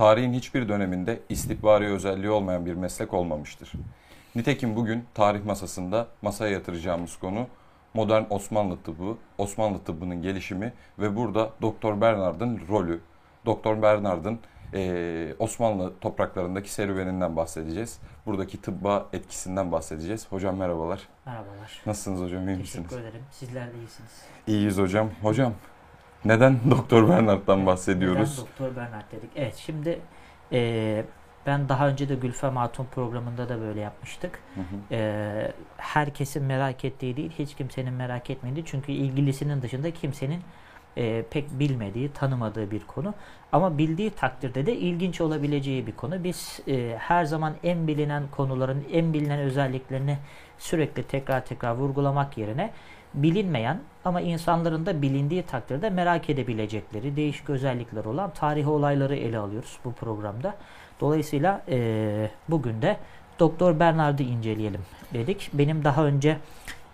tarihin hiçbir döneminde istihbari özelliği olmayan bir meslek olmamıştır. Nitekim bugün tarih masasında masaya yatıracağımız konu modern Osmanlı tıbbı, Osmanlı tıbbının gelişimi ve burada Doktor Bernard'ın rolü, Doktor Bernard'ın e, Osmanlı topraklarındaki serüveninden bahsedeceğiz. Buradaki tıbba etkisinden bahsedeceğiz. Hocam merhabalar. Merhabalar. Nasılsınız hocam? İyi misiniz? Teşekkür ederim. Sizler de iyisiniz. İyiyiz hocam. Hocam neden Doktor Bernard'dan bahsediyoruz? Neden Doktor Bernard dedik? Evet şimdi e, ben daha önce de Gülfem Hatun programında da böyle yapmıştık. Hı hı. E, herkesin merak ettiği değil, hiç kimsenin merak etmediği. Çünkü ilgilisinin dışında kimsenin e, pek bilmediği, tanımadığı bir konu. Ama bildiği takdirde de ilginç olabileceği bir konu. Biz e, her zaman en bilinen konuların, en bilinen özelliklerini sürekli tekrar tekrar vurgulamak yerine bilinmeyen ama insanların da bilindiği takdirde merak edebilecekleri değişik özellikler olan tarihi olayları ele alıyoruz bu programda. Dolayısıyla e, bugün de Doktor Bernard'ı inceleyelim dedik. Benim daha önce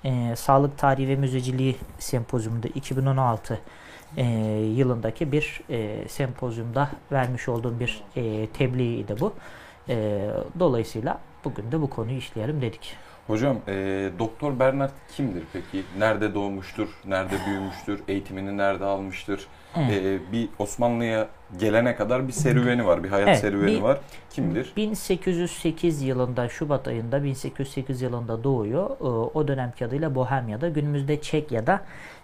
e, Sağlık Tarihi ve Müzeciliği Sempozyumunda 2016 e, yılındaki bir e, sempozyumda vermiş olduğum bir e, tebliğiydi bu. E, dolayısıyla bugün de bu konuyu işleyelim dedik. Hocam e, Doktor Bernard kimdir peki? Nerede doğmuştur? Nerede büyümüştür? Eğitimini nerede almıştır? Evet. E, bir Osmanlı'ya gelene kadar bir serüveni var. Bir hayat Evet, serüveni bir- var. Kimdir? 1808 yılında Şubat ayında 1808 yılında doğuyor. Ee, O dönemki adıyla Bohemya'da günümüzde Çekya'da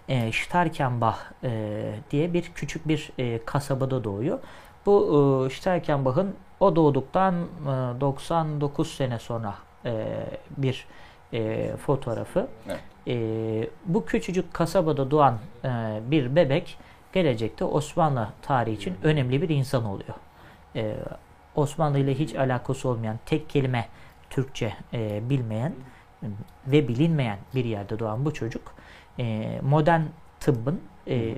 e, Starkenbach e, diye bir küçük bir e, kasabada doğuyor. Bu e, Starkenbach'ın o doğduktan e, 99 sene sonra e, bir e, fotoğrafı. Evet. E, bu küçücük kasabada doğan e, bir bebek gelecekte Osmanlı tarihi için önemli bir insan oluyor. E, Osmanlı ile hiç alakası olmayan, tek kelime Türkçe e, bilmeyen ve bilinmeyen bir yerde doğan bu çocuk e, modern tıbbın e,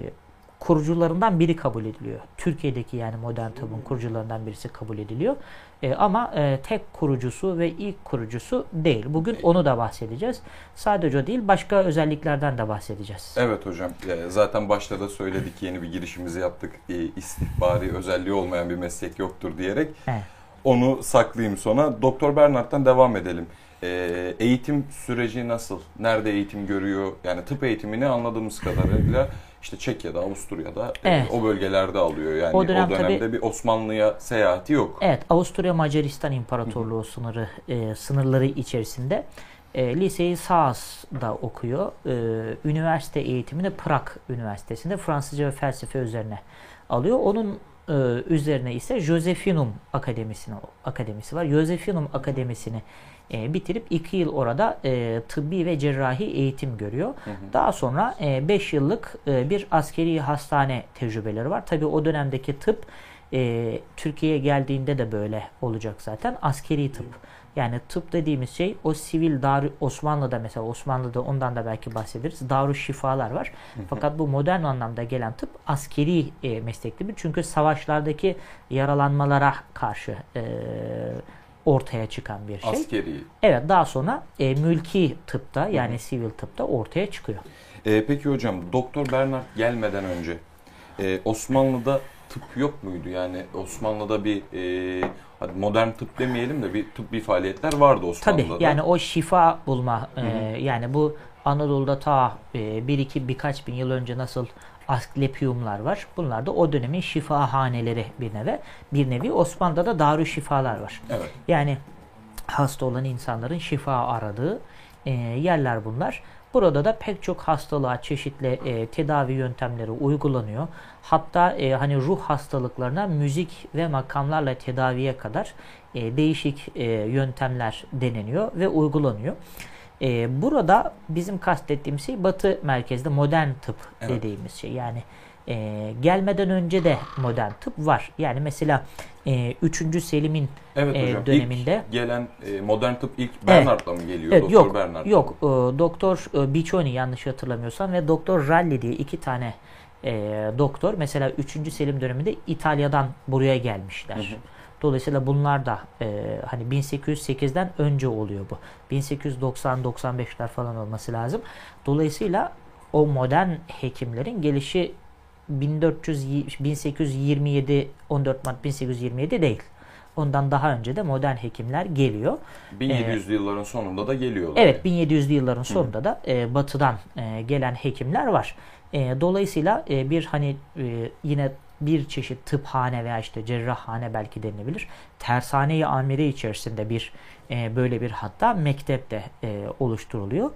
kurucularından biri kabul ediliyor. Türkiye'deki yani modern tıbbın kurucularından birisi kabul ediliyor. E, ama e, tek kurucusu ve ilk kurucusu değil. Bugün onu da bahsedeceğiz. Sadece o değil, başka özelliklerden de bahsedeceğiz. Evet hocam. E, zaten başta da söyledik yeni bir girişimizi yaptık. E, istihbari özelliği olmayan bir meslek yoktur diyerek. Evet. Onu saklayayım sona. Doktor Bernard'dan devam edelim. E, eğitim süreci nasıl? Nerede eğitim görüyor? Yani tıp eğitimini anladığımız kadarıyla işte Çekya'da, Avusturya'da e, Evet. o bölgelerde alıyor. Yani O o, dönem dönemde tabii- bir Osmanlı'ya seyahati yok. Evet, Avusturya Macaristan İmparatorluğu sınırı e, sınırları içerisinde e, liseyi Saas'da okuyor. E, üniversite eğitimini Prag Üniversitesi'nde Fransızca ve felsefe üzerine alıyor. Onun e, üzerine ise Josephinum Akademisi'ne akademisi var. Josephinum Akademisi'ni e, bitirip iki yıl orada e, tıbbi ve cerrahi eğitim görüyor. Daha sonra 5 yıllık e, bir askeri hastane tecrübeleri var. Tabii o dönemdeki tıp e, Türkiye'ye geldiğinde de böyle olacak zaten. Askeri tıp. Yani tıp dediğimiz şey o sivil dar Osmanlı'da mesela Osmanlı'da ondan da belki bahsederiz. Daru şifalar var. Fakat bu modern anlamda gelen tıp askeri e, meslekli bir. Çünkü savaşlardaki yaralanmalara karşı e, ortaya çıkan bir şey. Askeri. Evet daha sonra e, mülki tıpta yani sivil tıpta ortaya çıkıyor. E, peki hocam Doktor Bernard gelmeden önce e, Osmanlı'da tıp yok muydu? Yani Osmanlı'da bir e, hadi modern tıp demeyelim de bir tıbbi faaliyetler vardı Osmanlı'da. Tabii yani o şifa bulma e, yani bu Anadolu'da ta e, bir iki birkaç bin yıl önce nasıl asklepiyumlar var. Bunlar da o dönemin şifahaneleri bir nevi. Bir nevi Osmanlı'da da darü şifalar var. Evet. Yani hasta olan insanların şifa aradığı e, yerler bunlar. Burada da pek çok hastalığa çeşitli e, tedavi yöntemleri uygulanıyor. Hatta e, hani ruh hastalıklarına müzik ve makamlarla tedaviye kadar e, değişik e, yöntemler deneniyor ve uygulanıyor. E, burada bizim kastettiğimiz şey Batı merkezde modern tıp Evet. dediğimiz şey. Yani e, gelmeden önce de modern tıp var. Yani mesela e, 3. Selim'in Evet e, hocam. döneminde İlk gelen e, modern tıp ilk Bernard'la mı geliyor? Evet, Doktor yok, Bernard. yok. E, Doktor e, Biconi yanlış hatırlamıyorsam ve Doktor Ralli diye iki tane e, doktor mesela 3. Selim döneminde İtalya'dan buraya gelmişler. Dolayısıyla bunlar da e, hani 1808'den önce oluyor bu. 1890-95'ler falan olması lazım. Dolayısıyla o modern hekimlerin gelişi 1400 1827 14 Mart 1827 değil. Ondan daha önce de modern hekimler geliyor. 1700'lü yılların sonunda da geliyorlar. Evet 1700'lü yılların sonunda da e, batıdan e, gelen hekimler var. E, dolayısıyla e, bir hani e, yine bir çeşit tıphane veya işte cerrahhane belki denilebilir. Tersane-i amire içerisinde bir e, böyle bir hatta mektep de e, oluşturuluyor.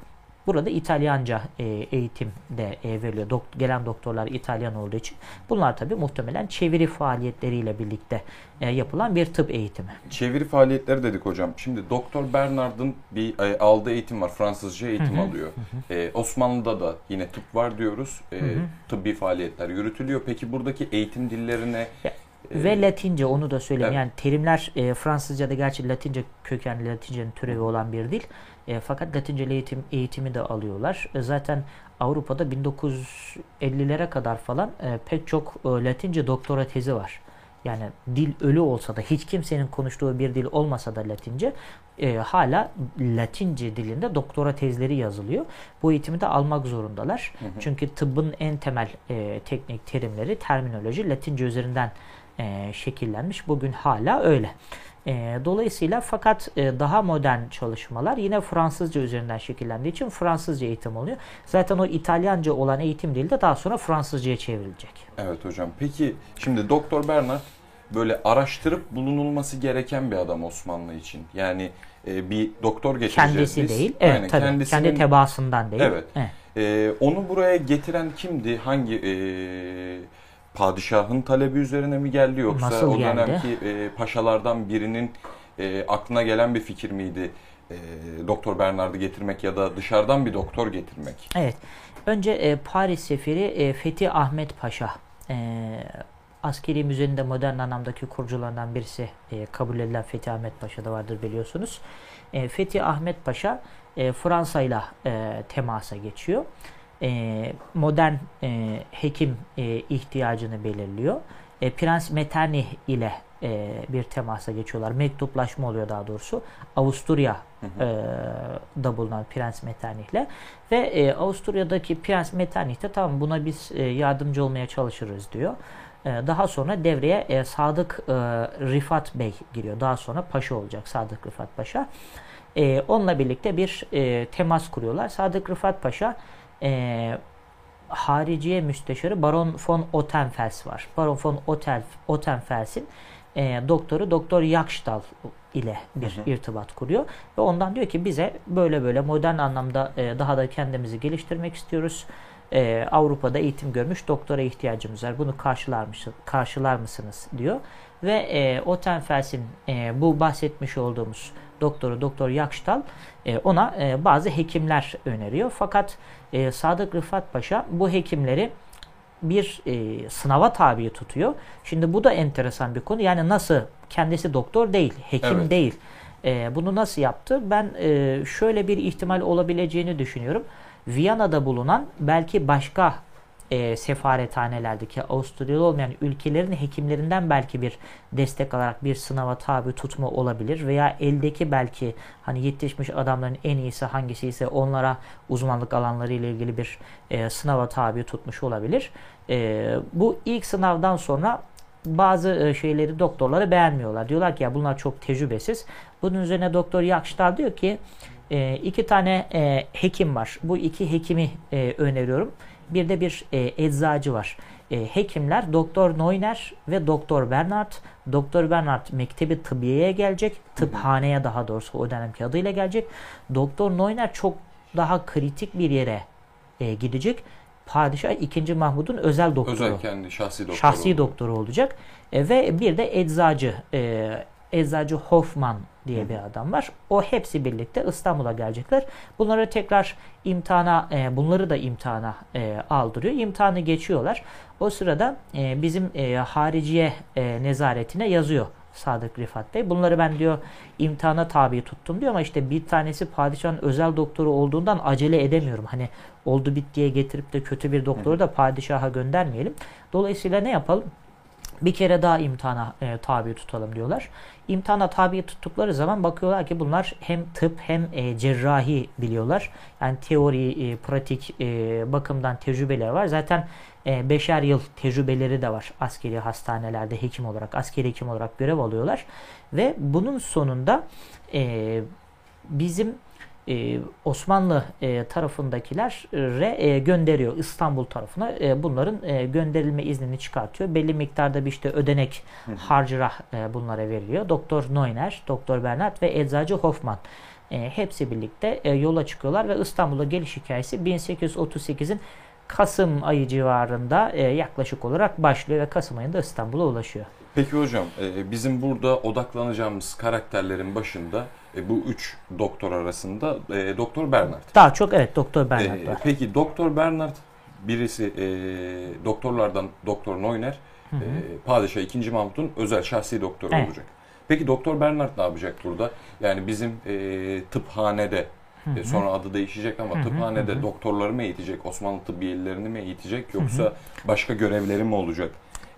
Burada İtalyanca e, eğitim de e, veriliyor. Dok- gelen doktorlar İtalyan olduğu için. Bunlar tabi muhtemelen çeviri faaliyetleriyle birlikte e, yapılan bir tıp eğitimi. Çeviri faaliyetleri dedik hocam. Şimdi Doktor Bernard'ın bir e, aldığı eğitim var. Fransızca eğitim alıyor. E, Osmanlı'da da yine tıp var diyoruz. E, tıbbi faaliyetler yürütülüyor. Peki buradaki eğitim dillerine Ya, e, Ve Latince onu da söyleyeyim. Evet. Yani terimler e, Fransızca'da gerçi Latince kökenli Latince'nin türevi olan bir dil. E, fakat Latince eğitim eğitimi de alıyorlar. E, zaten Avrupa'da 1950'lere kadar falan e, pek çok e, Latince doktora tezi var. Yani dil ölü olsa da hiç kimsenin konuştuğu bir dil olmasa da Latince e, hala Latince dilinde doktora tezleri yazılıyor. Bu eğitimi de almak zorundalar. Çünkü tıbbın en temel e, teknik terimleri, terminoloji Latince üzerinden e, şekillenmiş. Bugün hala öyle. E, dolayısıyla fakat e, daha modern çalışmalar yine Fransızca üzerinden şekillendiği için Fransızca eğitim oluyor. Zaten o İtalyanca olan eğitim dili de daha sonra Fransızcaya çevrilecek. Evet hocam. Peki şimdi Doktor Bernard böyle araştırıp bulunulması gereken bir adam Osmanlı için. Yani e, bir doktor getireceğiz Kendisi biz. değil. Evet Aynen, tabii. kendisinin- Kendi tebaasından değil. Evet. E, onu buraya getiren kimdi? Hangi e, padişahın talebi üzerine mi geldi yoksa Nasıl o dönemki e, paşalardan birinin e, aklına gelen bir fikir miydi? E, doktor Bernard'ı getirmek ya da dışarıdan bir doktor getirmek. Evet. Önce e, Paris seferi e, Fethi Ahmet Paşa. E, askeri müzenin de modern anlamdaki kurucularından birisi e, kabul edilen Fethi Ahmet Paşa da vardır biliyorsunuz. E, Fethi Ahmet Paşa e, Fransa ile temasa geçiyor. E, modern e, hekim e, ihtiyacını belirliyor. E, Prens Metternich ile e, bir temasa geçiyorlar. Mektuplaşma oluyor daha doğrusu. Avusturya e, da bulunan Prens Metternich'le ve e, Avusturya'daki Prens Metternich de tamam buna biz e, yardımcı olmaya çalışırız diyor. E, daha sonra devreye e, Sadık e, Rifat Bey giriyor. Daha sonra paşa olacak Sadık Rifat Paşa. E, onunla birlikte bir e, temas kuruyorlar. Sadık Rifat Paşa e, hariciye müsteşarı Baron von Ottenfels var. Baron von Otel, Ottenfels'in e, doktoru Doktor Yakştal ile bir Hı hı. irtibat kuruyor ve ondan diyor ki bize böyle böyle modern anlamda e, daha da kendimizi geliştirmek istiyoruz. E, Avrupa'da eğitim görmüş doktora ihtiyacımız var. Bunu karşılar, mısın, karşılar mısınız diyor. Ve e, Ottenfels'in e, bu bahsetmiş olduğumuz doktoru Doktor Yakştal e, ona e, bazı hekimler öneriyor. Fakat e, Sadık Rıfat Paşa bu hekimleri bir e, sınava tabi tutuyor. Şimdi bu da enteresan bir konu. Yani nasıl kendisi doktor değil, hekim Evet. değil. E, bunu nasıl yaptı? Ben e, şöyle bir ihtimal olabileceğini düşünüyorum. Viyana'da bulunan belki başka e, sefarethanelerdeki Avusturyalı olmayan ülkelerin hekimlerinden belki bir destek alarak bir sınava tabi tutma olabilir veya eldeki belki hani yetişmiş adamların en iyisi hangisi ise onlara uzmanlık alanları ile ilgili bir e, sınava tabi tutmuş olabilir. E, bu ilk sınavdan sonra bazı e, şeyleri doktorları beğenmiyorlar. Diyorlar ki ya bunlar çok tecrübesiz. Bunun üzerine doktor Yakştar diyor ki e, iki tane e, hekim var. Bu iki hekimi öneriyorum. Bir de bir e, eczacı var. E, hekimler Doktor Neuner ve Doktor Bernard. Doktor Bernard mektebi tıbbiyeye gelecek. Tıphaneye daha doğrusu o dönemki adıyla gelecek. Doktor Neuner çok daha kritik bir yere e, gidecek. Padişah 2. Mahmud'un özel doktoru. Özel kendi şahsi doktor. Şahsi doktoru olacak. E, ve bir de eczacı, e, eczacı Hoffman diye bir adam var. O hepsi birlikte İstanbul'a gelecekler. Bunları tekrar imtihana, e, bunları da imtihana e, aldırıyor. İmtihanı geçiyorlar. O sırada e, bizim e, hariciye e, nezaretine yazıyor Sadık Rifat Bey. Bunları ben diyor imtihana tabi tuttum diyor ama işte bir tanesi padişahın özel doktoru olduğundan acele edemiyorum. Hani oldu bit diye getirip de kötü bir doktoru da padişaha göndermeyelim. Dolayısıyla ne yapalım? Bir kere daha imtihana e, tabi tutalım diyorlar. İmtihana tabi tuttukları zaman bakıyorlar ki bunlar hem tıp hem e, cerrahi biliyorlar. Yani teori, e, pratik e, bakımdan tecrübeleri var. Zaten e, beşer yıl tecrübeleri de var askeri hastanelerde hekim olarak, askeri hekim olarak görev alıyorlar. Ve bunun sonunda e, bizim e, Osmanlı e, tarafındakilere e, gönderiyor İstanbul tarafına. E, bunların e, gönderilme iznini çıkartıyor. Belli miktarda bir işte ödenek harcırah e, bunlara veriliyor. Doktor Neuner, Doktor Bernard ve Eczacı Hoffman e, hepsi birlikte e, yola çıkıyorlar ve İstanbul'a geliş hikayesi 1838'in Kasım ayı civarında e, yaklaşık olarak başlıyor ve Kasım ayında İstanbul'a ulaşıyor. Peki hocam e, bizim burada odaklanacağımız karakterlerin başında e, bu üç doktor arasında e, Doktor Bernard. Daha çok evet Doktor Bernard var. peki Doktor Bernard birisi doktorlardan Doktor Neuner Hı hı. Padişah 2. Mahmut'un özel şahsi doktoru Evet. olacak. Peki Doktor Bernard ne yapacak burada? Yani bizim tıphanede Hı e, hı. sonra adı değişecek ama Hı hı, tıphanede hı hı. doktorları mı eğitecek, Osmanlı tıbbiyelilerini mi eğitecek yoksa başka görevleri mi olacak?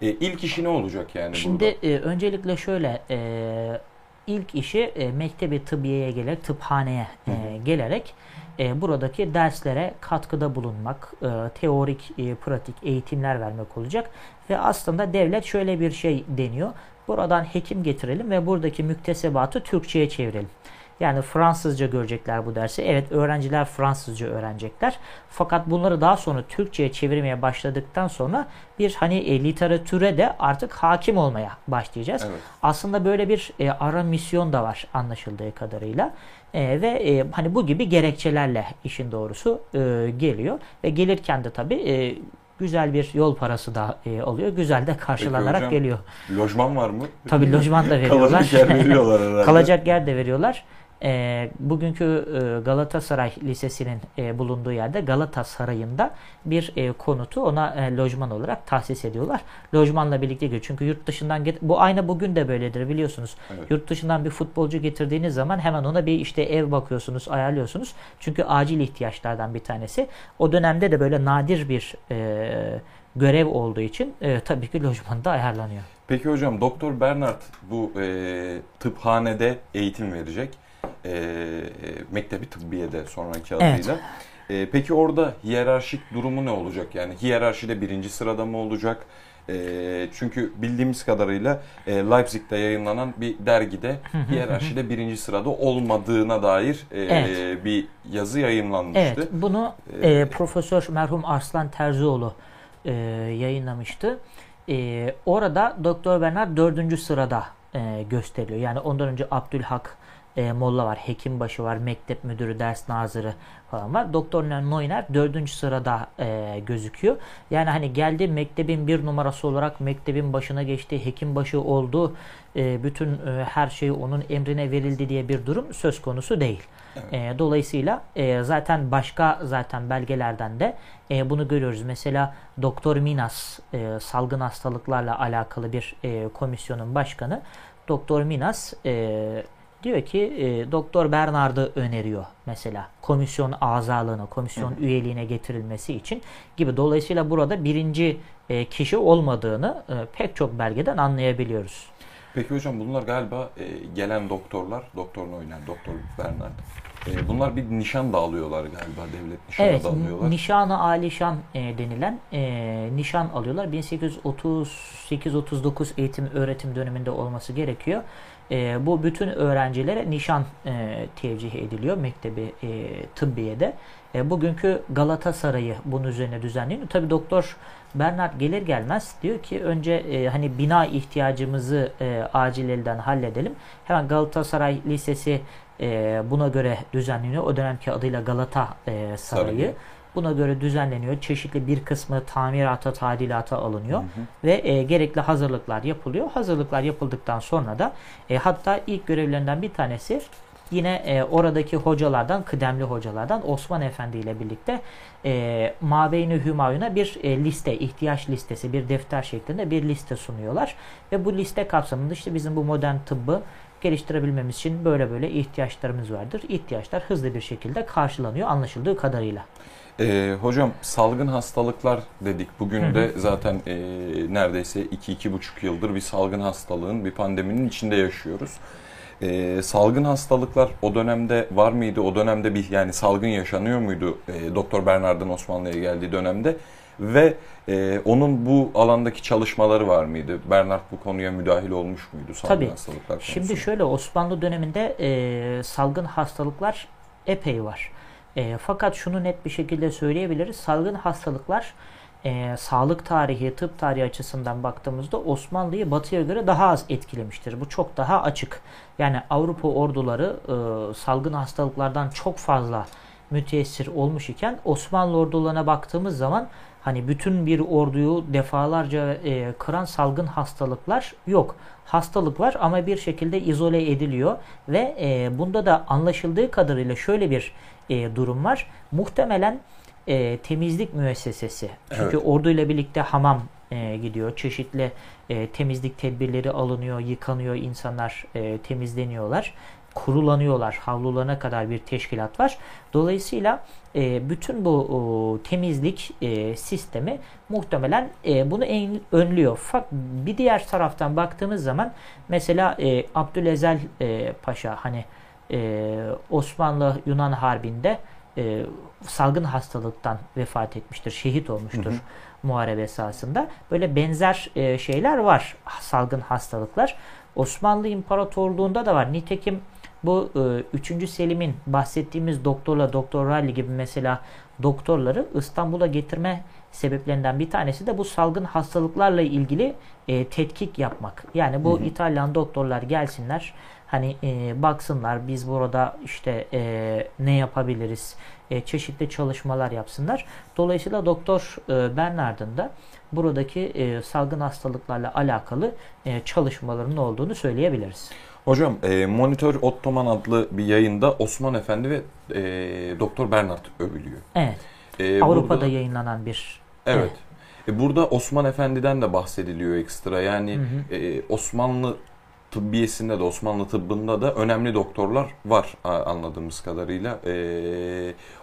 E, ilk işi ne olacak yani Şimdi burada? e, öncelikle şöyle e, ilk işi e, mektebi tıbbiyeye gelerek tıphaneye e, gelerek e, buradaki derslere katkıda bulunmak, e, teorik, e, pratik eğitimler vermek olacak ve aslında devlet şöyle bir şey deniyor. Buradan hekim getirelim ve buradaki müktesebatı Türkçe'ye çevirelim. Yani Fransızca görecekler bu dersi. Evet öğrenciler Fransızca öğrenecekler. Fakat bunları daha sonra Türkçe'ye çevirmeye başladıktan sonra bir hani e, literatüre de artık hakim olmaya başlayacağız. Evet. Aslında böyle bir e, ara misyon da var anlaşıldığı kadarıyla. E, ve e, hani bu gibi gerekçelerle işin doğrusu e, geliyor. Ve gelirken de tabii e, güzel bir yol parası da e, oluyor. Güzel de karşılanarak hocam, geliyor. Lojman var mı? Tabii lojman da veriyorlar. Kalacak yer veriyorlar herhalde. Kalacak yer de veriyorlar. E, bugünkü e, Galatasaray Lisesi'nin e, bulunduğu yerde Galatasaray'ında bir e, konutu ona e, lojman olarak tahsis ediyorlar. Lojmanla birlikte gidiyor. Çünkü yurt dışından get- bu aynı bugün de böyledir biliyorsunuz. Evet. Yurt dışından bir futbolcu getirdiğiniz zaman hemen ona bir işte ev bakıyorsunuz, ayarlıyorsunuz. Çünkü acil ihtiyaçlardan bir tanesi. O dönemde de böyle nadir bir e, görev olduğu için e, tabii ki lojman da ayarlanıyor. Peki hocam Doktor Bernard bu e, tıphanede eğitim verecek. E, mektebi tıbbiyede sonraki Evet. adıyla. E, peki orada hiyerarşik durumu ne olacak? Yani hiyerarşide birinci sırada mı olacak? E, çünkü bildiğimiz kadarıyla e, Leipzig'te yayınlanan bir dergide hiyerarşide birinci sırada olmadığına dair e, Evet. bir yazı yayınlanmıştı. Evet, bunu Ee, e, Profesör merhum Arslan Terzioğlu e, yayınlamıştı. E, orada Doktor Bernard dördüncü sırada e, gösteriliyor. Yani ondan önce Abdülhak e, Molla var, Hekimbaşı var, Mektep Müdürü, Ders Nazırı falan var. Doktor Neuner dördüncü sırada e, gözüküyor. Yani hani geldi mektebin bir numarası olarak mektebin başına geçti, hekimbaşı oldu, e, bütün e, her şey onun emrine verildi diye bir durum söz konusu değil. E, dolayısıyla e, zaten başka zaten belgelerden de e, bunu görüyoruz. Mesela Doktor Minas e, salgın hastalıklarla alakalı bir e, komisyonun başkanı Doktor Minas e, diyor ki e, Doktor Bernard'ı öneriyor mesela komisyon azalığına, komisyon üyeliğine getirilmesi için gibi. Dolayısıyla burada birinci e, kişi olmadığını e, pek çok belgeden anlayabiliyoruz. Peki hocam bunlar galiba e, gelen doktorlar, Doktor Neuner, Doktor Bernard. E, bunlar bir nişan da alıyorlar galiba, devlet nişanı Evet, da alıyorlar. nişanı alişan e, denilen e, nişan alıyorlar. 1838-39 eğitim öğretim döneminde olması gerekiyor. E, bu bütün öğrencilere nişan e, tevcih ediliyor mektebi e, tıbbiyede. E, bugünkü Galatasaray'ı bunun üzerine düzenleniyor. Tabi doktor Bernard gelir gelmez diyor ki önce e, hani bina ihtiyacımızı e, acil elden halledelim. Hemen Galatasaray Lisesi e, buna göre düzenleniyor. O dönemki adıyla Galata e, Sarayı. Sarayı. Buna göre düzenleniyor. Çeşitli bir kısmı tamirata, tadilata alınıyor Hı hı. ve e, gerekli hazırlıklar yapılıyor. Hazırlıklar yapıldıktan sonra da e, hatta ilk görevlerinden bir tanesi yine e, oradaki hocalardan, kıdemli hocalardan Osman Efendi ile birlikte e, Mabeyni Hümayun'a bir e, liste, ihtiyaç listesi, bir defter şeklinde bir liste sunuyorlar. Ve bu liste kapsamında işte bizim bu modern tıbbı geliştirebilmemiz için böyle böyle ihtiyaçlarımız vardır. İhtiyaçlar hızlı bir şekilde karşılanıyor anlaşıldığı kadarıyla. Ee, hocam salgın hastalıklar dedik. Bugün de zaten e, neredeyse 2-2,5 yıldır bir salgın hastalığın, bir pandeminin içinde yaşıyoruz. Ee, salgın hastalıklar o dönemde var mıydı? O dönemde bir yani salgın yaşanıyor muydu? E, Doktor Bernard'ın Osmanlı'ya geldiği dönemde ve e, onun bu alandaki çalışmaları var mıydı? Bernard bu konuya müdahil olmuş muydu salgın Tabii. hastalıklar konusunda? Şimdi şöyle Osmanlı döneminde e, salgın hastalıklar epey var. E, fakat şunu net bir şekilde söyleyebiliriz. Salgın hastalıklar e, sağlık tarihi, tıp tarihi açısından baktığımızda Osmanlı'yı batıya göre daha az etkilemiştir. Bu çok daha açık. Yani Avrupa orduları e, salgın hastalıklardan çok fazla müteessir olmuş iken Osmanlı ordularına baktığımız zaman hani bütün bir orduyu defalarca e, kıran salgın hastalıklar yok. Hastalık var ama bir şekilde izole ediliyor ve e, bunda da anlaşıldığı kadarıyla şöyle bir e, durum var. Muhtemelen e, temizlik müessesesi. Çünkü Evet. orduyla birlikte hamam e, gidiyor. Çeşitli e, temizlik tedbirleri alınıyor, yıkanıyor, insanlar e, temizleniyorlar. Kurulanıyorlar. Havlularına kadar bir teşkilat var. Dolayısıyla e, bütün bu o, temizlik e, sistemi muhtemelen e, bunu en, önlüyor. Fak, bir diğer taraftan baktığımız zaman mesela e, Abdülezel e, Paşa hani e, Osmanlı Yunan Harbi'nde e, salgın hastalıktan vefat etmiştir, şehit olmuştur Hı hı. muharebe esasında. Böyle benzer e, şeyler var, salgın hastalıklar. Osmanlı İmparatorluğu'nda da var. Nitekim bu e, 3. Selim'in bahsettiğimiz doktorla Doktor Raleigh gibi mesela doktorları İstanbul'a getirme sebeplerinden bir tanesi de bu salgın hastalıklarla ilgili e, tetkik yapmak. Yani bu Hı hı. İtalyan doktorlar gelsinler hani e, baksınlar biz burada işte e, ne yapabiliriz e, çeşitli çalışmalar yapsınlar. Dolayısıyla Doktor e, Bernard'ın da buradaki e, salgın hastalıklarla alakalı e, çalışmalarının olduğunu söyleyebiliriz. Hocam e, Monitör Ottoman adlı bir yayında Osman Efendi ve e, Doktor Bernard övülüyor. Evet. E, Avrupa'da burada- yayınlanan bir Evet. E, burada Osman Efendi'den de bahsediliyor ekstra. Yani Hı hı. e, Osmanlı tıbbiyesinde de Osmanlı tıbbında da önemli doktorlar var anladığımız kadarıyla. E,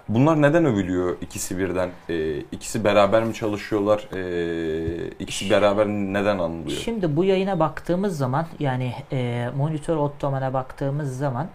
bunlar neden övülüyor ikisi birden? E, ikisi beraber mi çalışıyorlar? E, ikisi beraber neden anılıyor? Şimdi bu yayına baktığımız zaman yani e, Monitör Ottoman'a baktığımız zaman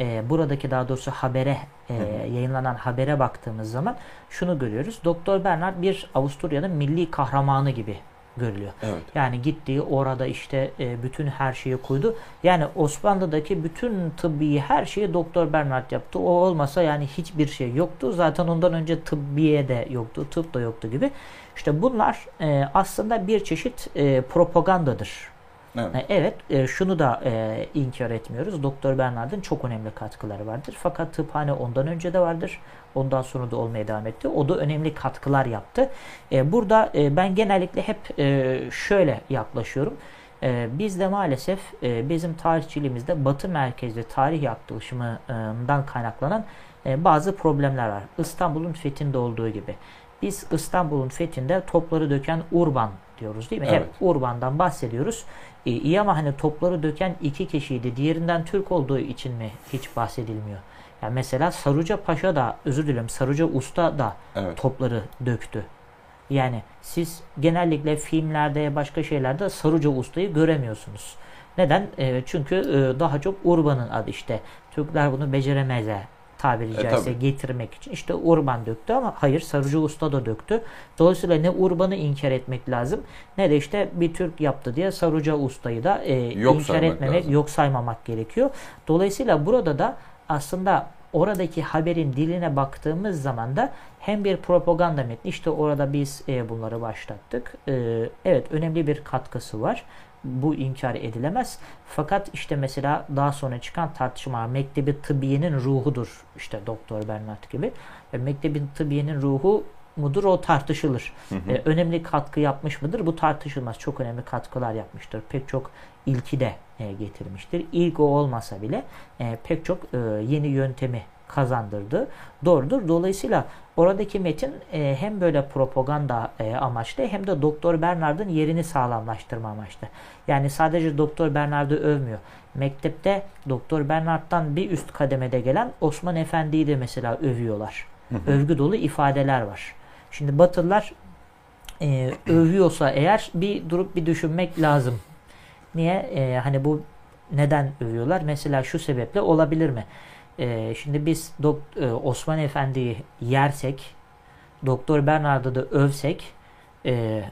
e, buradaki daha doğrusu habere e, yayınlanan habere baktığımız zaman şunu görüyoruz. Doktor Bernard bir Avusturya'nın milli kahramanı gibi görülüyor. Evet. Yani gittiği orada işte e, bütün her şeyi koydu. Yani Osmanlı'daki bütün tıbbi her şeyi Doktor Bernard yaptı. O olmasa yani hiçbir şey yoktu. Zaten ondan önce tıbbiye de yoktu, tıp da yoktu gibi. İşte bunlar e, aslında bir çeşit e, propagandadır. Evet. E, Evet, e, şunu da e, inkar etmiyoruz. Doktor Bernard'ın çok önemli katkıları vardır. Fakat tıphane ondan önce de vardır. Ondan sonra da olmaya devam etti. O da önemli katkılar yaptı. E, burada e, ben genellikle hep e, şöyle yaklaşıyorum. E, bizde maalesef e, bizim tarihçiliğimizde batı merkezli tarih yaklaşımından kaynaklanan e, bazı problemler var. İstanbul'un fethinde olduğu gibi. Biz İstanbul'un fethinde topları döken Urban diyoruz değil mi? Hep Evet. Urban'dan bahsediyoruz. E, iyi ama hani topları döken iki kişiydi. Diğerinden Türk olduğu için mi hiç bahsedilmiyor? Yani mesela Saruca Paşa da özür dilerim Saruca Usta da Evet. topları döktü. Yani siz genellikle filmlerde başka şeylerde Saruca Usta'yı göremiyorsunuz. Neden? E, çünkü e, daha çok Urban'ın adı işte. Türkler bunu beceremezler tabiri E, caizse tabii. getirmek için. İşte Urban döktü ama hayır Sarıcı Usta da döktü. Dolayısıyla ne Urban'ı inkar etmek lazım ne de işte bir Türk yaptı diye Saruca Usta'yı da e, Yok inkar etmemek, lazım. yok saymamak gerekiyor. Dolayısıyla burada da aslında oradaki haberin diline baktığımız zaman da hem bir propaganda metni işte orada biz e, bunları başlattık. E, evet önemli bir katkısı var. Bu inkar edilemez. Fakat işte mesela daha sonra çıkan tartışma Mektebi Tıbbiye'nin ruhudur. işte Doktor Bernard gibi. E, Mektebi Tıbbiye'nin ruhu mudur o tartışılır. Hı hı. E, önemli katkı yapmış mıdır? Bu tartışılmaz. Çok önemli katkılar yapmıştır. Pek çok ilki de e, getirmiştir. İlk o olmasa bile e, pek çok e, yeni yöntemi kazandırdı. Doğrudur. Dolayısıyla oradaki metin e, hem böyle propaganda e, amaçlı hem de Doktor Bernard'ın yerini sağlamlaştırma amaçlı. Yani sadece Doktor Bernard'ı övmüyor. Mektepte Doktor Bernard'dan bir üst kademede gelen Osman Efendi'yi de mesela övüyorlar. övgü dolu ifadeler var. Şimdi Batılılar e, övüyorsa eğer bir durup bir düşünmek lazım. Niye? E, hani bu neden övüyorlar? Mesela şu sebeple olabilir mi? E, şimdi biz dok- e, Osman Efendi'yi yersek, Doktor Bernard'ı da övsek, e,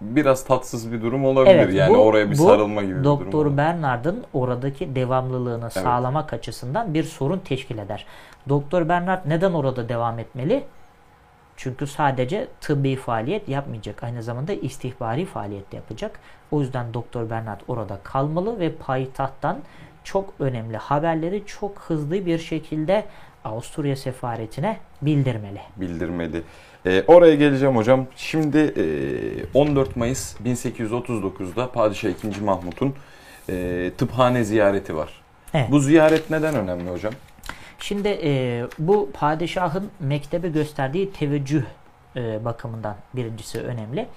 Biraz tatsız bir durum olabilir Evet, yani bu- oraya bir bu sarılma gibi bir durum. Doktor. Bernard'ın oradaki devamlılığını sağlamak açısından bir sorun teşkil eder. Doktor Bernard neden orada devam etmeli? Çünkü sadece tıbbi faaliyet yapmayacak. Aynı zamanda istihbari faaliyet de yapacak. O yüzden Doktor Bernard orada kalmalı ve payitahttan çok önemli haberleri çok hızlı bir şekilde Avusturya sefaretine bildirmeli. bildirmeli. Ee, oraya geleceğim hocam. Şimdi e, 14 Mayıs 1839'da Padişah II. Mahmut'un e, tıphane ziyareti var. Evet. Bu ziyaret neden önemli hocam? Şimdi e, bu padişahın mektebe gösterdiği teveccüh e, bakımından birincisi önemli.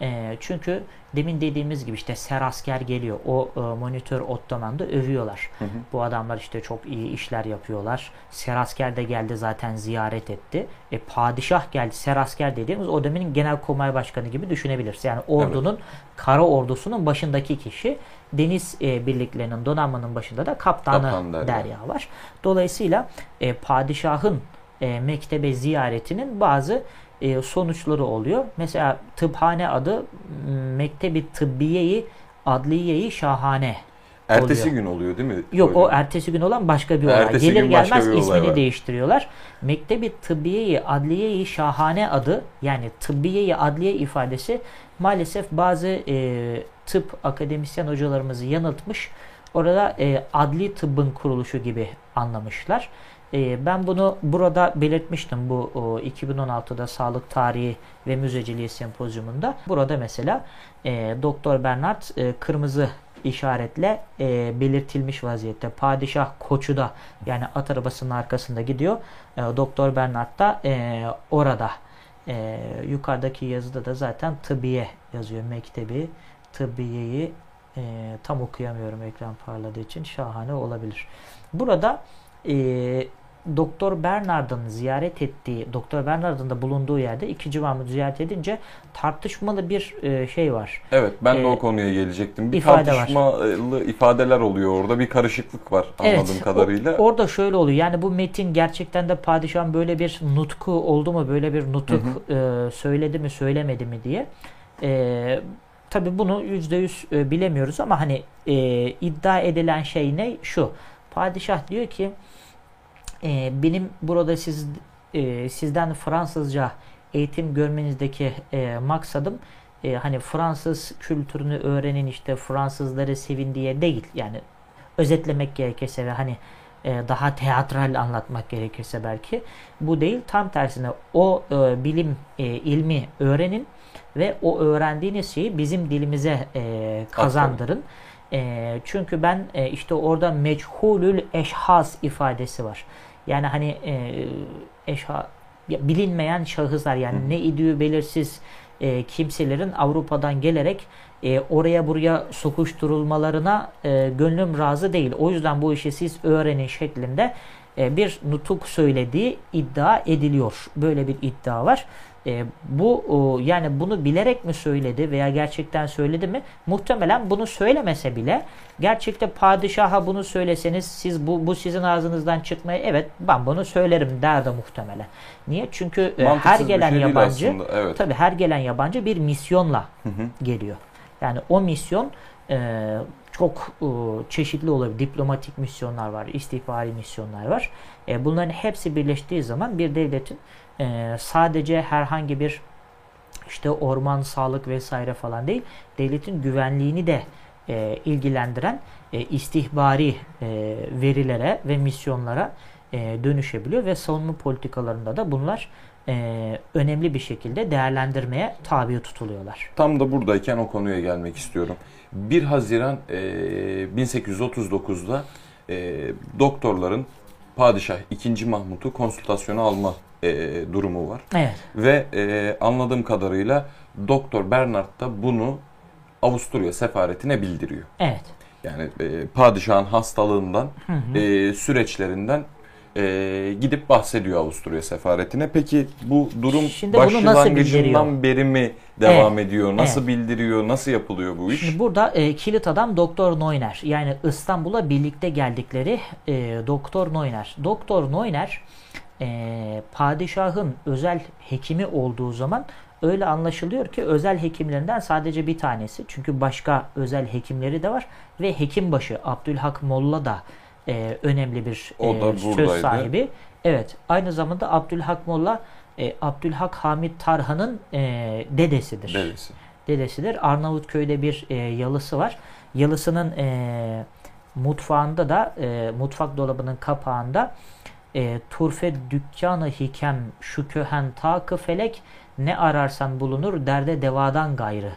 E, çünkü demin dediğimiz gibi işte serasker geliyor. O e, monitör Ottoman'da övüyorlar. Hı hı. Bu adamlar işte çok iyi işler yapıyorlar. Serasker de geldi zaten ziyaret etti. E, padişah geldi. Serasker dediğimiz o dönemin genelkurmay başkanı gibi düşünebiliriz. Yani ordunun kara ordusunun başındaki kişi. Deniz e, birliklerinin donanmanın başında da kaptanı Kaptan Derya. Derya var. Dolayısıyla e, padişahın e, mektebe ziyaretinin bazı e, sonuçları oluyor. Mesela tıphane adı Mektebi Tıbbiyeyi Adliyeyi Şahane. Ertesi Oluyor. gün oluyor değil mi? Yok hocam? o ertesi gün olan başka bir olay. Ertesi Gelir gelmez ismini var. değiştiriyorlar. Mektebi Tıbbiyeyi Adliyeyi Şahane adı yani Tıbbiyeyi Adliye ifadesi maalesef bazı e, tıp akademisyen hocalarımızı yanıltmış. Orada e, adli tıbbın kuruluşu gibi anlamışlar. E, ben bunu burada belirtmiştim bu o, 2016'da Sağlık Tarihi ve Müzeciliği Sempozyumunda. Burada mesela e, Doktor Bernard e, kırmızı işaretle e, belirtilmiş vaziyette. Padişah koçu da yani at arabasının arkasında gidiyor. E, Doktor Bernard da e, orada. E, yukarıdaki yazıda da zaten tıbbiye yazıyor. Mektebi tıbbiyeyi e, tam okuyamıyorum ekran parladığı için şahane olabilir. Burada e, Doktor Bernard'ın ziyaret ettiği, Doktor Bernard'ın da bulunduğu yerde ikinci Mahmut ziyaret edince tartışmalı bir e, şey var. Evet ben de Ee, o konuya gelecektim. Bir ifade var. tartışmalı ifadeler oluyor orada. Bir karışıklık var anladığım o- kadarıyla. orada şöyle oluyor. Yani bu metin gerçekten de padişahın böyle bir nutku oldu mu, böyle bir nutuk e, söyledi mi, söylemedi mi diye. E, Tabi bunu yüzde yüz e, bilemiyoruz ama hani e, iddia edilen şey ne? Şu. Padişah diyor ki e, benim burada siz e, sizden Fransızca eğitim görmenizdeki e, maksadım e, hani Fransız kültürünü öğrenin işte Fransızları sevin diye değil. Yani özetlemek gerekirse ve hani e, daha teatral anlatmak gerekirse belki bu değil. Tam tersine o e, bilim e, ilmi öğrenin ve o öğrendiğiniz şeyi bizim dilimize e, kazandırın. E, çünkü ben e, işte orada meçhulül eşhas ifadesi var. Yani hani e, eşha ya bilinmeyen şahıslar yani ne idüğü belirsiz e, kimselerin Avrupa'dan gelerek e, oraya buraya sokuşturulmalarına e, gönlüm razı değil. O yüzden bu işi siz öğrenin şeklinde e, bir nutuk söylediği iddia ediliyor. Böyle bir iddia var. E, bu o, yani bunu bilerek mi söyledi veya gerçekten söyledi mi? Muhtemelen bunu söylemese bile gerçekte padişaha bunu söyleseniz siz bu, bu sizin ağzınızdan çıkmaya evet ben bunu söylerim derdi muhtemelen. Niye? Çünkü e, her bir gelen şey yabancı aslında, evet. tabii her gelen yabancı bir misyonla geliyor. Yani o misyon e, çok e, çeşitli olabilir. Diplomatik misyonlar var, istihbari misyonlar var. E, bunların hepsi birleştiği zaman bir devletin e, sadece herhangi bir işte orman, sağlık vesaire falan değil, devletin güvenliğini de e, ilgilendiren e, istihbari e, verilere ve misyonlara e, dönüşebiliyor ve savunma politikalarında da bunlar e, önemli bir şekilde değerlendirmeye tabi tutuluyorlar. Tam da buradayken o konuya gelmek istiyorum. 1 Haziran e, 1839'da e, doktorların Padişah 2. Mahmut'u konsültasyona alma e, durumu var. Evet. Ve e, anladığım kadarıyla Doktor Bernard da bunu Avusturya sefaretine bildiriyor. Evet. Yani e, padişahın hastalığından, e, süreçlerinden e, gidip bahsediyor Avusturya sefaretine. Peki bu durum Şimdi başlangıcından beri mi devam ediyor? Nasıl evet. bildiriyor? Nasıl yapılıyor bu iş? Şimdi burada e, kilit adam Doktor Neuner. Yani İstanbul'a birlikte geldikleri e, Doktor Neuner. Doktor Neuner e, padişahın özel hekimi olduğu zaman öyle anlaşılıyor ki özel hekimlerinden sadece bir tanesi. Çünkü başka özel hekimleri de var ve hekimbaşı Abdülhak Molla da e, önemli bir e, söz buradaydı. sahibi. Evet. Aynı zamanda Abdülhak Molla e, Abdülhak Hamid Tarhan'ın e, dedesidir Dedesi. dedesidir. Arnavutköy'de bir e, yalısı var. Yalısının e, mutfağında da e, mutfak dolabının kapağında e, turfe dükkanı hikem şu köhen takı felek ne ararsan bulunur derde devadan gayrı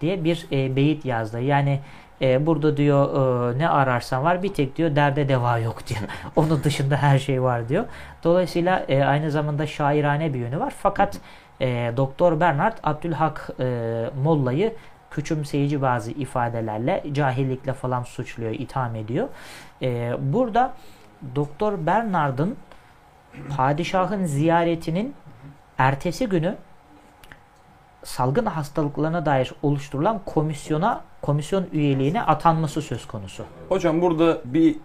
diye bir e, beyit yazdı. Yani e, burada diyor e, ne ararsan var bir tek diyor derde deva yok diyor. Onun dışında her şey var diyor. Dolayısıyla e, aynı zamanda şairane bir yönü var. Fakat e, Doktor Bernard Abdülhak e, Molla'yı küçümseyici bazı ifadelerle cahillikle falan suçluyor, itham ediyor. E, burada Doktor Bernard'ın padişahın ziyaretinin ertesi günü salgın hastalıklarına dair oluşturulan komisyona komisyon üyeliğine atanması söz konusu. Hocam burada bir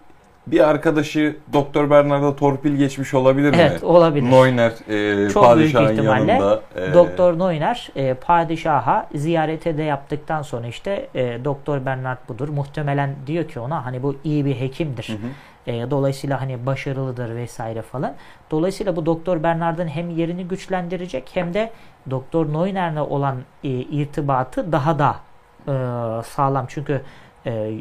bir arkadaşı Doktor Bernard'a torpil geçmiş olabilir mi? Evet olabilir. Neuner e, Çok büyük padişahın ihtimalle yanında. e, Doktor Neuner e, padişaha ziyarete de yaptıktan sonra işte e, Doktor Bernard budur. Muhtemelen diyor ki ona hani bu iyi bir hekimdir. Hı hı. E, dolayısıyla hani başarılıdır vesaire falan. Dolayısıyla bu Doktor Bernard'ın hem yerini güçlendirecek hem de Doktor Neuner'le olan e, irtibatı daha da e, sağlam. Çünkü e,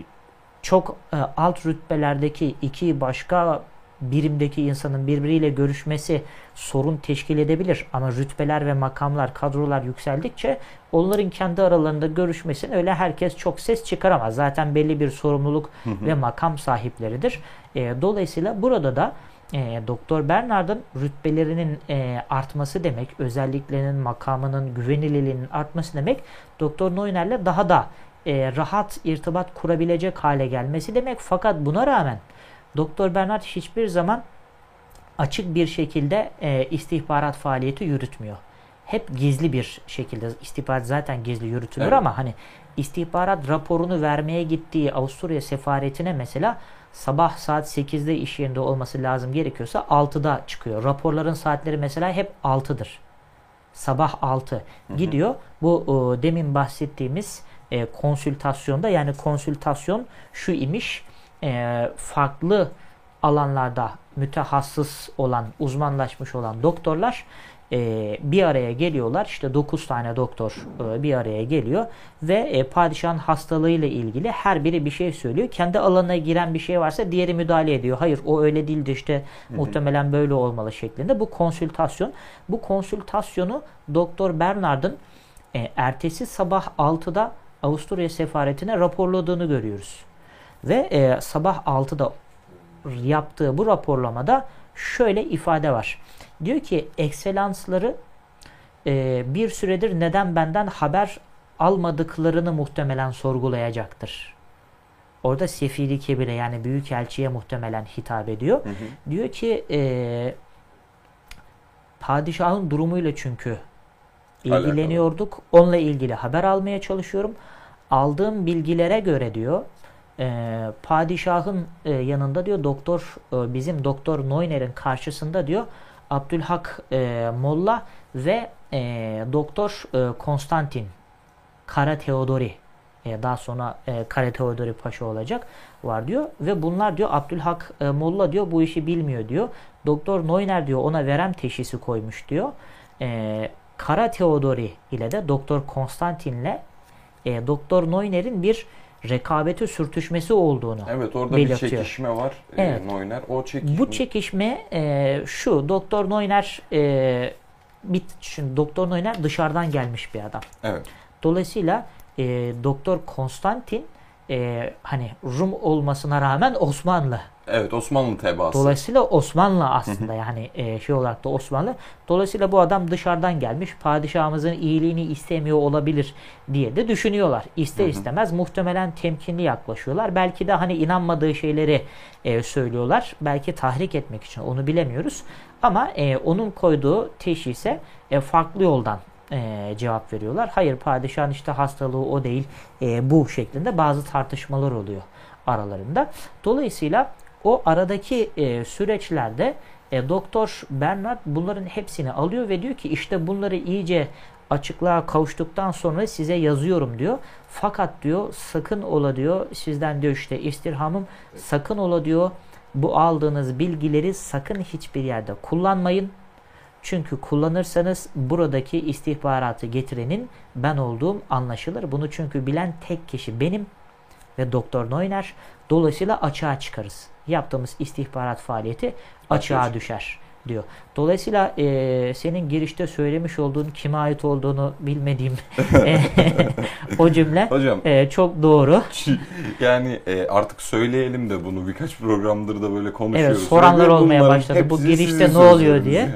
çok e, alt rütbelerdeki iki başka birimdeki insanın birbiriyle görüşmesi sorun teşkil edebilir. Ama rütbeler ve makamlar, kadrolar yükseldikçe onların kendi aralarında görüşmesini öyle herkes çok ses çıkaramaz. Zaten belli bir sorumluluk ve makam sahipleridir. E, dolayısıyla burada da e, Doktor Bernard'ın rütbelerinin e, artması demek, özelliklerinin, makamının, güvenilirliğinin artması demek, Doktor Neuner'le daha da e, rahat irtibat kurabilecek hale gelmesi demek. Fakat buna rağmen Doktor Bernard hiçbir zaman açık bir şekilde e, istihbarat faaliyeti yürütmüyor. Hep gizli bir şekilde istihbarat zaten gizli yürütülür Evet. ama hani istihbarat raporunu vermeye gittiği Avusturya sefaretine mesela sabah saat 8'de iş yerinde olması lazım gerekiyorsa 6'da çıkıyor. Raporların saatleri mesela hep 6'dır. Sabah 6 gidiyor. Bu e, demin bahsettiğimiz e, konsültasyonda yani konsültasyon şu imiş e, farklı alanlarda mütehassıs olan, uzmanlaşmış olan doktorlar e, bir araya geliyorlar. İşte 9 tane doktor e, bir araya geliyor ve e, padişahın hastalığıyla ilgili her biri bir şey söylüyor. Kendi alanına giren bir şey varsa diğeri müdahale ediyor. Hayır o öyle değildi işte muhtemelen böyle olmalı şeklinde. Bu konsültasyon. Bu konsültasyonu Doktor Bernard'ın e, ertesi sabah 6'da Avusturya sefaretine raporladığını görüyoruz. Ve e, sabah 6'da yaptığı bu raporlamada şöyle ifade var. Diyor ki ekselansları e, bir süredir neden benden haber almadıklarını muhtemelen sorgulayacaktır. Orada sefiri kebire yani büyükelçiye muhtemelen hitap ediyor. Hı hı. Diyor ki e, padişahın durumuyla çünkü Alakalı. ilgileniyorduk. Onunla ilgili haber almaya çalışıyorum. Aldığım bilgilere göre diyor e, padişahın e, yanında diyor doktor e, bizim doktor Neuner'in karşısında diyor Abdülhak e, Molla ve e, doktor e, Konstantin Kara Teodori e, daha sonra e, Kara Teodori Paşa olacak var diyor ve bunlar diyor Abdülhak e, Molla diyor bu işi bilmiyor diyor. Doktor Neuner diyor ona verem teşhisi koymuş diyor. E, Kara Teodori ile de Doktor Konstantin'le e, Doktor Neuner'in bir rekabeti sürtüşmesi olduğunu Evet orada belirtiyor. bir çekişme var. Evet. Evet. Neuner. O çekişme. Bu çekişme e, şu Doktor Neuner e, bit, şimdi Doktor Neuner dışarıdan gelmiş bir adam. Evet. Dolayısıyla e, Doktor Konstantin e, hani Rum olmasına rağmen Osmanlı Evet Osmanlı tebaası. Dolayısıyla Osmanlı aslında yani e, şey olarak da Osmanlı. Dolayısıyla bu adam dışarıdan gelmiş padişahımızın iyiliğini istemiyor olabilir diye de düşünüyorlar. İster istemez muhtemelen temkinli yaklaşıyorlar. Belki de hani inanmadığı şeyleri e, söylüyorlar. Belki tahrik etmek için onu bilemiyoruz. Ama e, onun koyduğu teşhise e, farklı yoldan e, cevap veriyorlar. Hayır padişahın işte hastalığı o değil e, bu şeklinde bazı tartışmalar oluyor aralarında. Dolayısıyla o aradaki e, süreçlerde e, Doktor Bernard bunların hepsini alıyor ve diyor ki işte bunları iyice açıklığa kavuştuktan sonra size yazıyorum diyor. Fakat diyor sakın ola diyor sizden diyor işte istirhamım sakın ola diyor bu aldığınız bilgileri sakın hiçbir yerde kullanmayın. Çünkü kullanırsanız buradaki istihbaratı getirenin ben olduğum anlaşılır. Bunu çünkü bilen tek kişi benim ve Doktor Neuner. Dolayısıyla açığa çıkarız. Yaptığımız istihbarat faaliyeti açığa düşer diyor. Dolayısıyla e, senin girişte söylemiş olduğun kime ait olduğunu bilmediğim o cümle Hocam e, çok doğru. yani e, artık söyleyelim de bunu birkaç programdır da böyle konuşuyoruz. Evet, soranlar Ve olmaya bunların başladı. Bu girişte ne oluyor diye.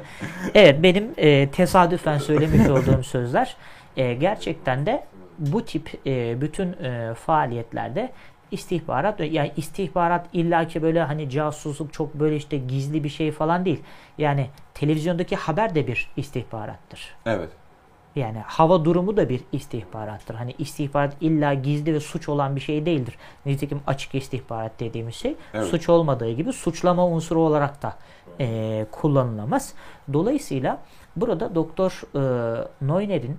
Evet benim e, tesadüfen söylemiş olduğum sözler e, gerçekten de bu tip e, bütün e, faaliyetlerde istihbarat yani istihbarat illaki böyle hani casusluk çok böyle işte gizli bir şey falan değil. Yani televizyondaki haber de bir istihbarattır. Evet. Yani hava durumu da bir istihbarattır. Hani istihbarat illa gizli ve suç olan bir şey değildir. Nitekim açık istihbarat dediğimiz şey Evet. suç olmadığı gibi suçlama unsuru olarak da e, kullanılamaz. Dolayısıyla burada Doktor e, Neuner'in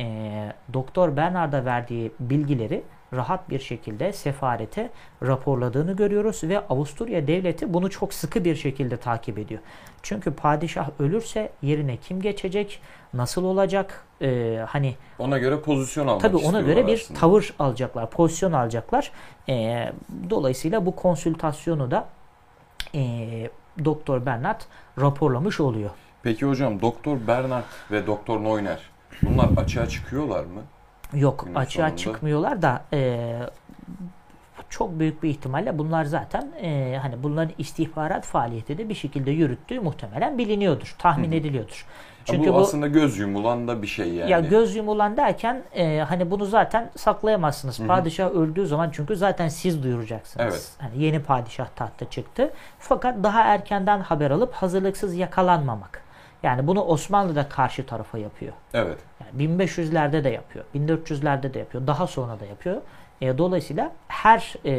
e, Doktor Bernard'a verdiği bilgileri rahat bir şekilde sefarete raporladığını görüyoruz ve Avusturya devleti bunu çok sıkı bir şekilde takip ediyor. Çünkü padişah ölürse yerine kim geçecek, nasıl olacak, e, hani Ona göre pozisyon almak Tabii ona göre bir aslında. tavır alacaklar, pozisyon alacaklar. Ee, dolayısıyla bu konsültasyonu da e, Doktor Bernard raporlamış oluyor. Peki hocam Doktor Bernard ve Doktor Neuner bunlar açığa çıkıyorlar mı? Yok Günün açığa sonunda. çıkmıyorlar da e, çok büyük bir ihtimalle bunlar zaten e, hani bunların istihbarat faaliyeti de bir şekilde yürüttüğü muhtemelen biliniyordur, tahmin ediliyordur. Çünkü bu, bu aslında göz yumulan da bir şey yani. Ya göz yumulan derken e, hani bunu zaten saklayamazsınız. Padişah öldüğü zaman çünkü zaten siz duyuracaksınız. Evet. Hani yeni padişah tahta çıktı. Fakat daha erkenden haber alıp hazırlıksız yakalanmamak. Yani bunu Osmanlı da karşı tarafa yapıyor. Evet. Yani 1500'lerde de yapıyor. 1400'lerde de yapıyor. Daha sonra da yapıyor. E, dolayısıyla her e,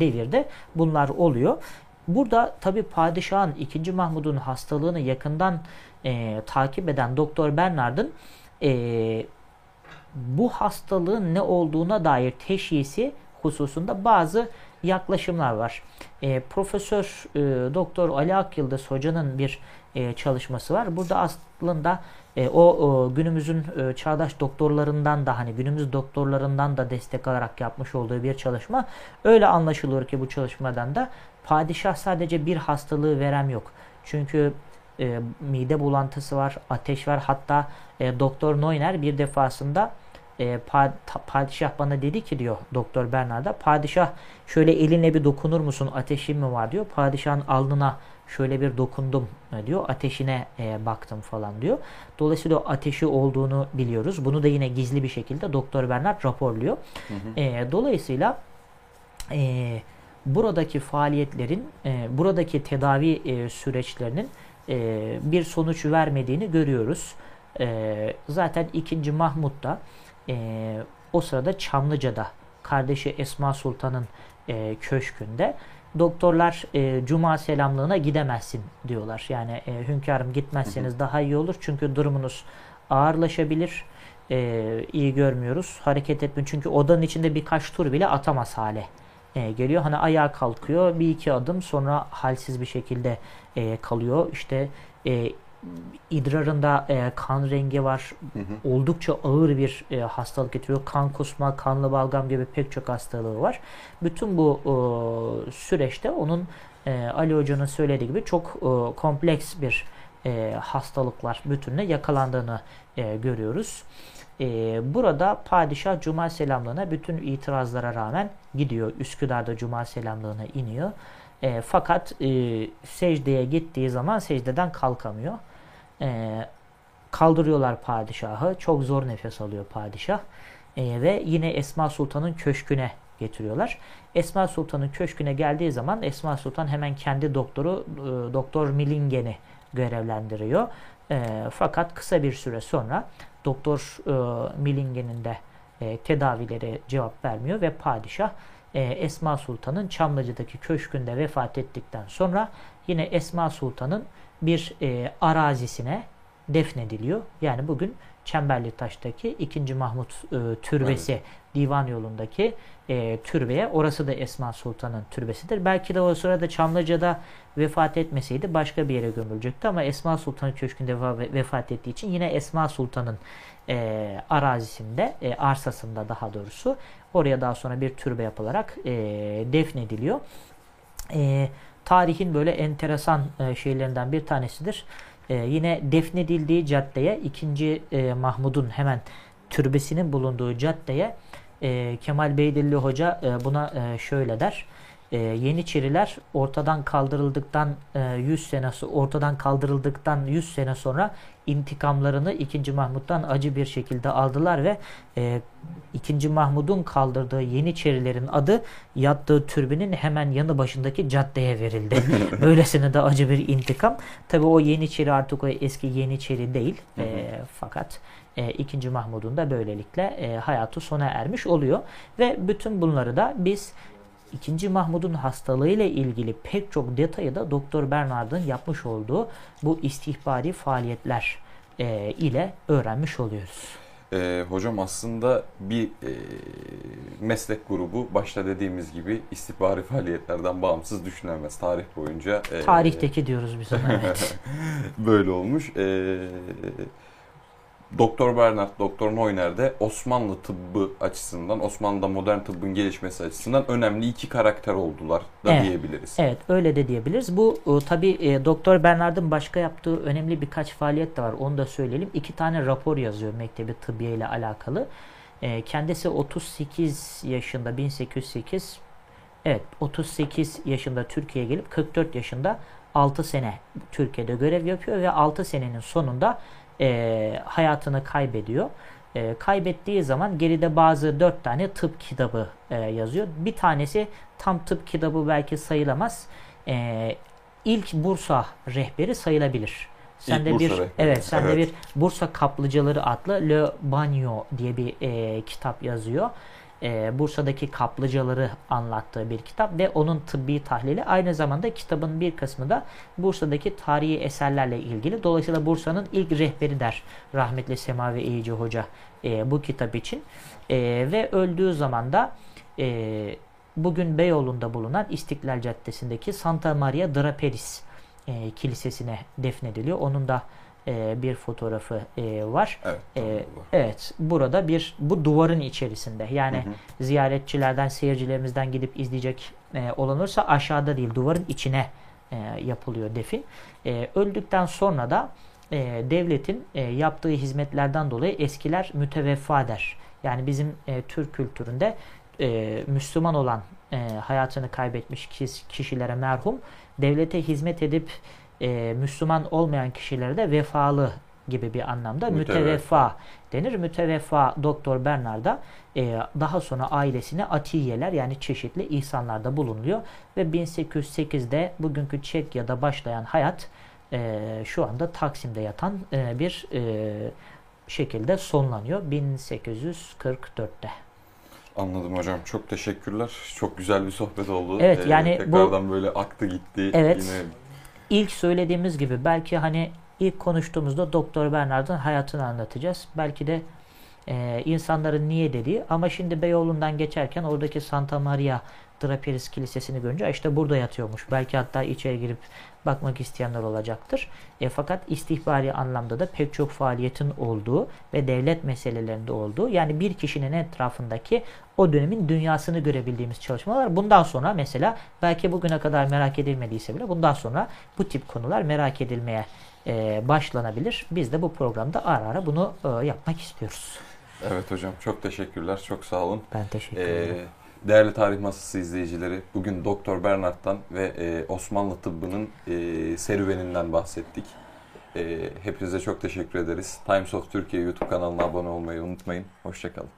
devirde bunlar oluyor. Burada tabi padişahın 2. Mahmud'un hastalığını yakından e, takip eden Doktor Bernard'ın e, bu hastalığın ne olduğuna dair teşhisi hususunda bazı yaklaşımlar var. E, Profesör e, Doktor Ali Akyıldız hocanın bir e, çalışması var. Burada aslında e, o, o günümüzün e, çağdaş doktorlarından da hani günümüz doktorlarından da destek alarak yapmış olduğu bir çalışma. Öyle anlaşılıyor ki bu çalışmadan da padişah sadece bir hastalığı verem yok. Çünkü e, mide bulantısı var, ateş var. Hatta e, Doktor Neuner bir defasında e, padişah bana dedi ki diyor Doktor Bernard'a padişah şöyle elinle bir dokunur musun ateşin mi var diyor. Padişahın alnına şöyle bir dokundum e, diyor. Ateşine e, baktım falan diyor. Dolayısıyla o ateşi olduğunu biliyoruz. Bunu da yine gizli bir şekilde Doktor Bernard raporluyor. E, dolayısıyla e, buradaki faaliyetlerin, e, buradaki tedavi e, süreçlerinin e, bir sonuç vermediğini görüyoruz. E, zaten 2. Mahmut da e, o sırada Çamlıca'da kardeşi Esma Sultan'ın e, köşkünde doktorlar e, cuma selamlığına gidemezsin diyorlar. Yani e, hünkârım gitmezseniz daha iyi olur çünkü durumunuz ağırlaşabilir. E, iyi görmüyoruz. Hareket etme çünkü odanın içinde birkaç tur bile atamaz hale e, geliyor. Hani ayağa kalkıyor bir iki adım sonra halsiz bir şekilde e, kalıyor. İşte e, idrarında e, kan rengi var. Oldukça ağır bir e, hastalık getiriyor. Kan kusma, kanlı balgam gibi pek çok hastalığı var. Bütün bu e, süreçte onun e, Ali Hoca'nın söylediği gibi çok e, kompleks bir e, hastalıklar bütününe yakalandığını e, görüyoruz. E, burada padişah Cuma selamlığına bütün itirazlara rağmen gidiyor. Üsküdar'da Cuma selamlığına iniyor. E, fakat e, secdeye gittiği zaman secdeden kalkamıyor. E, kaldırıyorlar padişahı. Çok zor nefes alıyor padişah. E, ve yine Esma Sultan'ın köşküne getiriyorlar. Esma Sultan'ın köşküne geldiği zaman Esma Sultan hemen kendi doktoru e, Doktor Milingen'i görevlendiriyor. E, fakat kısa bir süre sonra Doktor e, Milingen'in de e, tedavileri cevap vermiyor ve padişah e, Esma Sultan'ın Çamlıca'daki köşkünde vefat ettikten sonra yine Esma Sultan'ın bir e, arazisine defnediliyor. Yani bugün Çemberli Taş'taki 2. Mahmut e, türbesi divan yolundaki e, türbeye orası da Esma Sultan'ın türbesidir. Belki de o sırada Çamlıca'da vefat etmeseydi başka bir yere gömülecekti ama Esma Sultan'ın köşkünde ve- vefat ettiği için yine Esma Sultan'ın e, arazisinde, e, arsasında daha doğrusu oraya daha sonra bir türbe yapılarak e, defnediliyor. E, tarihin böyle enteresan e, şeylerinden bir tanesidir. E, yine defnedildiği caddeye 2. E, Mahmud'un hemen türbesinin bulunduğu caddeye e, Kemal Beydilli Hoca e, buna e, şöyle der. E, Yeniçeriler ortadan kaldırıldıktan e, 100 senesi ortadan kaldırıldıktan 100 sene sonra intikamlarını 2. Mahmut'tan acı bir şekilde aldılar ve e, 2. Mahmud'un kaldırdığı Yeniçerilerin adı yattığı türbinin hemen yanı başındaki caddeye verildi. Böylesine de acı bir intikam. Tabi o Yeniçeri artık o eski Yeniçeri değil. E, fakat e, 2. Mahmud'un da böylelikle e, hayatı sona ermiş oluyor. Ve bütün bunları da biz 2. Mahmud'un hastalığıyla ilgili pek çok detayı da Doktor Bernard'ın yapmış olduğu bu istihbari faaliyetler e, ile öğrenmiş oluyoruz. Ee, hocam aslında bir e, meslek grubu başta dediğimiz gibi istihbari faaliyetlerden bağımsız düşünemez. Tarih boyunca e, Tarihteki diyoruz biz ona. Evet. böyle olmuş. Ee, Doktor Bernard, Doktor Neuner de Osmanlı tıbbı açısından, Osmanlı'da modern tıbbın gelişmesi açısından önemli iki karakter oldular da Evet. diyebiliriz. Evet öyle de diyebiliriz. Bu e, tabi e, Doktor Bernard'ın başka yaptığı önemli birkaç faaliyet de var. Onu da söyleyelim. İki tane rapor yazıyor Mektebi Tıbbiye ile alakalı. E, kendisi 38 yaşında 1808 evet 38 yaşında Türkiye'ye gelip 44 yaşında 6 sene Türkiye'de görev yapıyor ve 6 senenin sonunda e, hayatını kaybediyor. E, kaybettiği zaman geride bazı dört tane tıp kitabı e, yazıyor. Bir tanesi tam tıp kitabı belki sayılamaz. E, ilk Bursa rehberi sayılabilir. Sende Bursa bir rehberi, evet sende evet. bir Bursa kaplıcaları adlı Le Bagno diye bir e, kitap yazıyor. E, Bursa'daki kaplıcaları anlattığı bir kitap ve onun tıbbi tahlili aynı zamanda kitabın bir kısmı da Bursa'daki tarihi eserlerle ilgili. Dolayısıyla Bursa'nın ilk rehberi der rahmetli Semavi Eyici Hoca e, bu kitap için. E, ve öldüğü zaman da e, bugün Beyoğlu'nda bulunan İstiklal Caddesi'ndeki Santa Maria Draperis e, kilisesine defnediliyor. Onun da e, bir fotoğrafı e, var. Evet. E, evet, burada bir bu duvarın içerisinde. Yani Hı hı. ziyaretçilerden, seyircilerimizden gidip izleyecek e, olan olursa aşağıda değil, duvarın içine e, yapılıyor defin. E, öldükten sonra da e, devletin e, yaptığı hizmetlerden dolayı eskiler müteveffa der. Yani bizim e, Türk kültüründe e, Müslüman olan e, hayatını kaybetmiş kişilere merhum, devlete hizmet edip e, Müslüman olmayan kişilere de vefalı gibi bir anlamda Müteveffa. denir. Müteveffa Doktor Bernard'a e, daha sonra ailesine atiyeler yani çeşitli ihsanlarda bulunuyor ve 1808'de bünkü Çekya'da başlayan hayat e, şu anda Taksim'de yatan e, bir e, şekilde sonlanıyor 1844'te. Anladım hocam. Çok teşekkürler. Çok güzel bir sohbet oldu. Ee, Evet, yani bu- tekrardan böyle aktı gitti. Evet. Yine İlk söylediğimiz gibi belki hani ilk konuştuğumuzda Doktor Bernard'ın hayatını anlatacağız. Belki de e, insanların niye dediği ama şimdi Beyoğlu'ndan geçerken oradaki Santa Maria Draperis Kilisesi'ni görünce "Aa, işte burada yatıyormuş. Belki hatta içeri girip bakmak isteyenler olacaktır. E, fakat istihbari anlamda da pek çok faaliyetin olduğu ve devlet meselelerinde olduğu yani bir kişinin etrafındaki o dönemin dünyasını görebildiğimiz çalışmalar. Bundan sonra mesela belki bugüne kadar merak edilmediyse bile bundan sonra bu tip konular merak edilmeye e, başlanabilir. Biz de bu programda ara ara bunu e, yapmak istiyoruz. Evet hocam çok teşekkürler. Çok sağ olun. Ben teşekkür Ee, ederim. Değerli Tarih Masası izleyicileri, bugün Doktor Bernard'dan ve e, Osmanlı tıbbının e, serüveninden bahsettik. E, hepinize çok teşekkür ederiz. Times of Türkiye YouTube kanalına abone olmayı unutmayın. Hoşçakalın.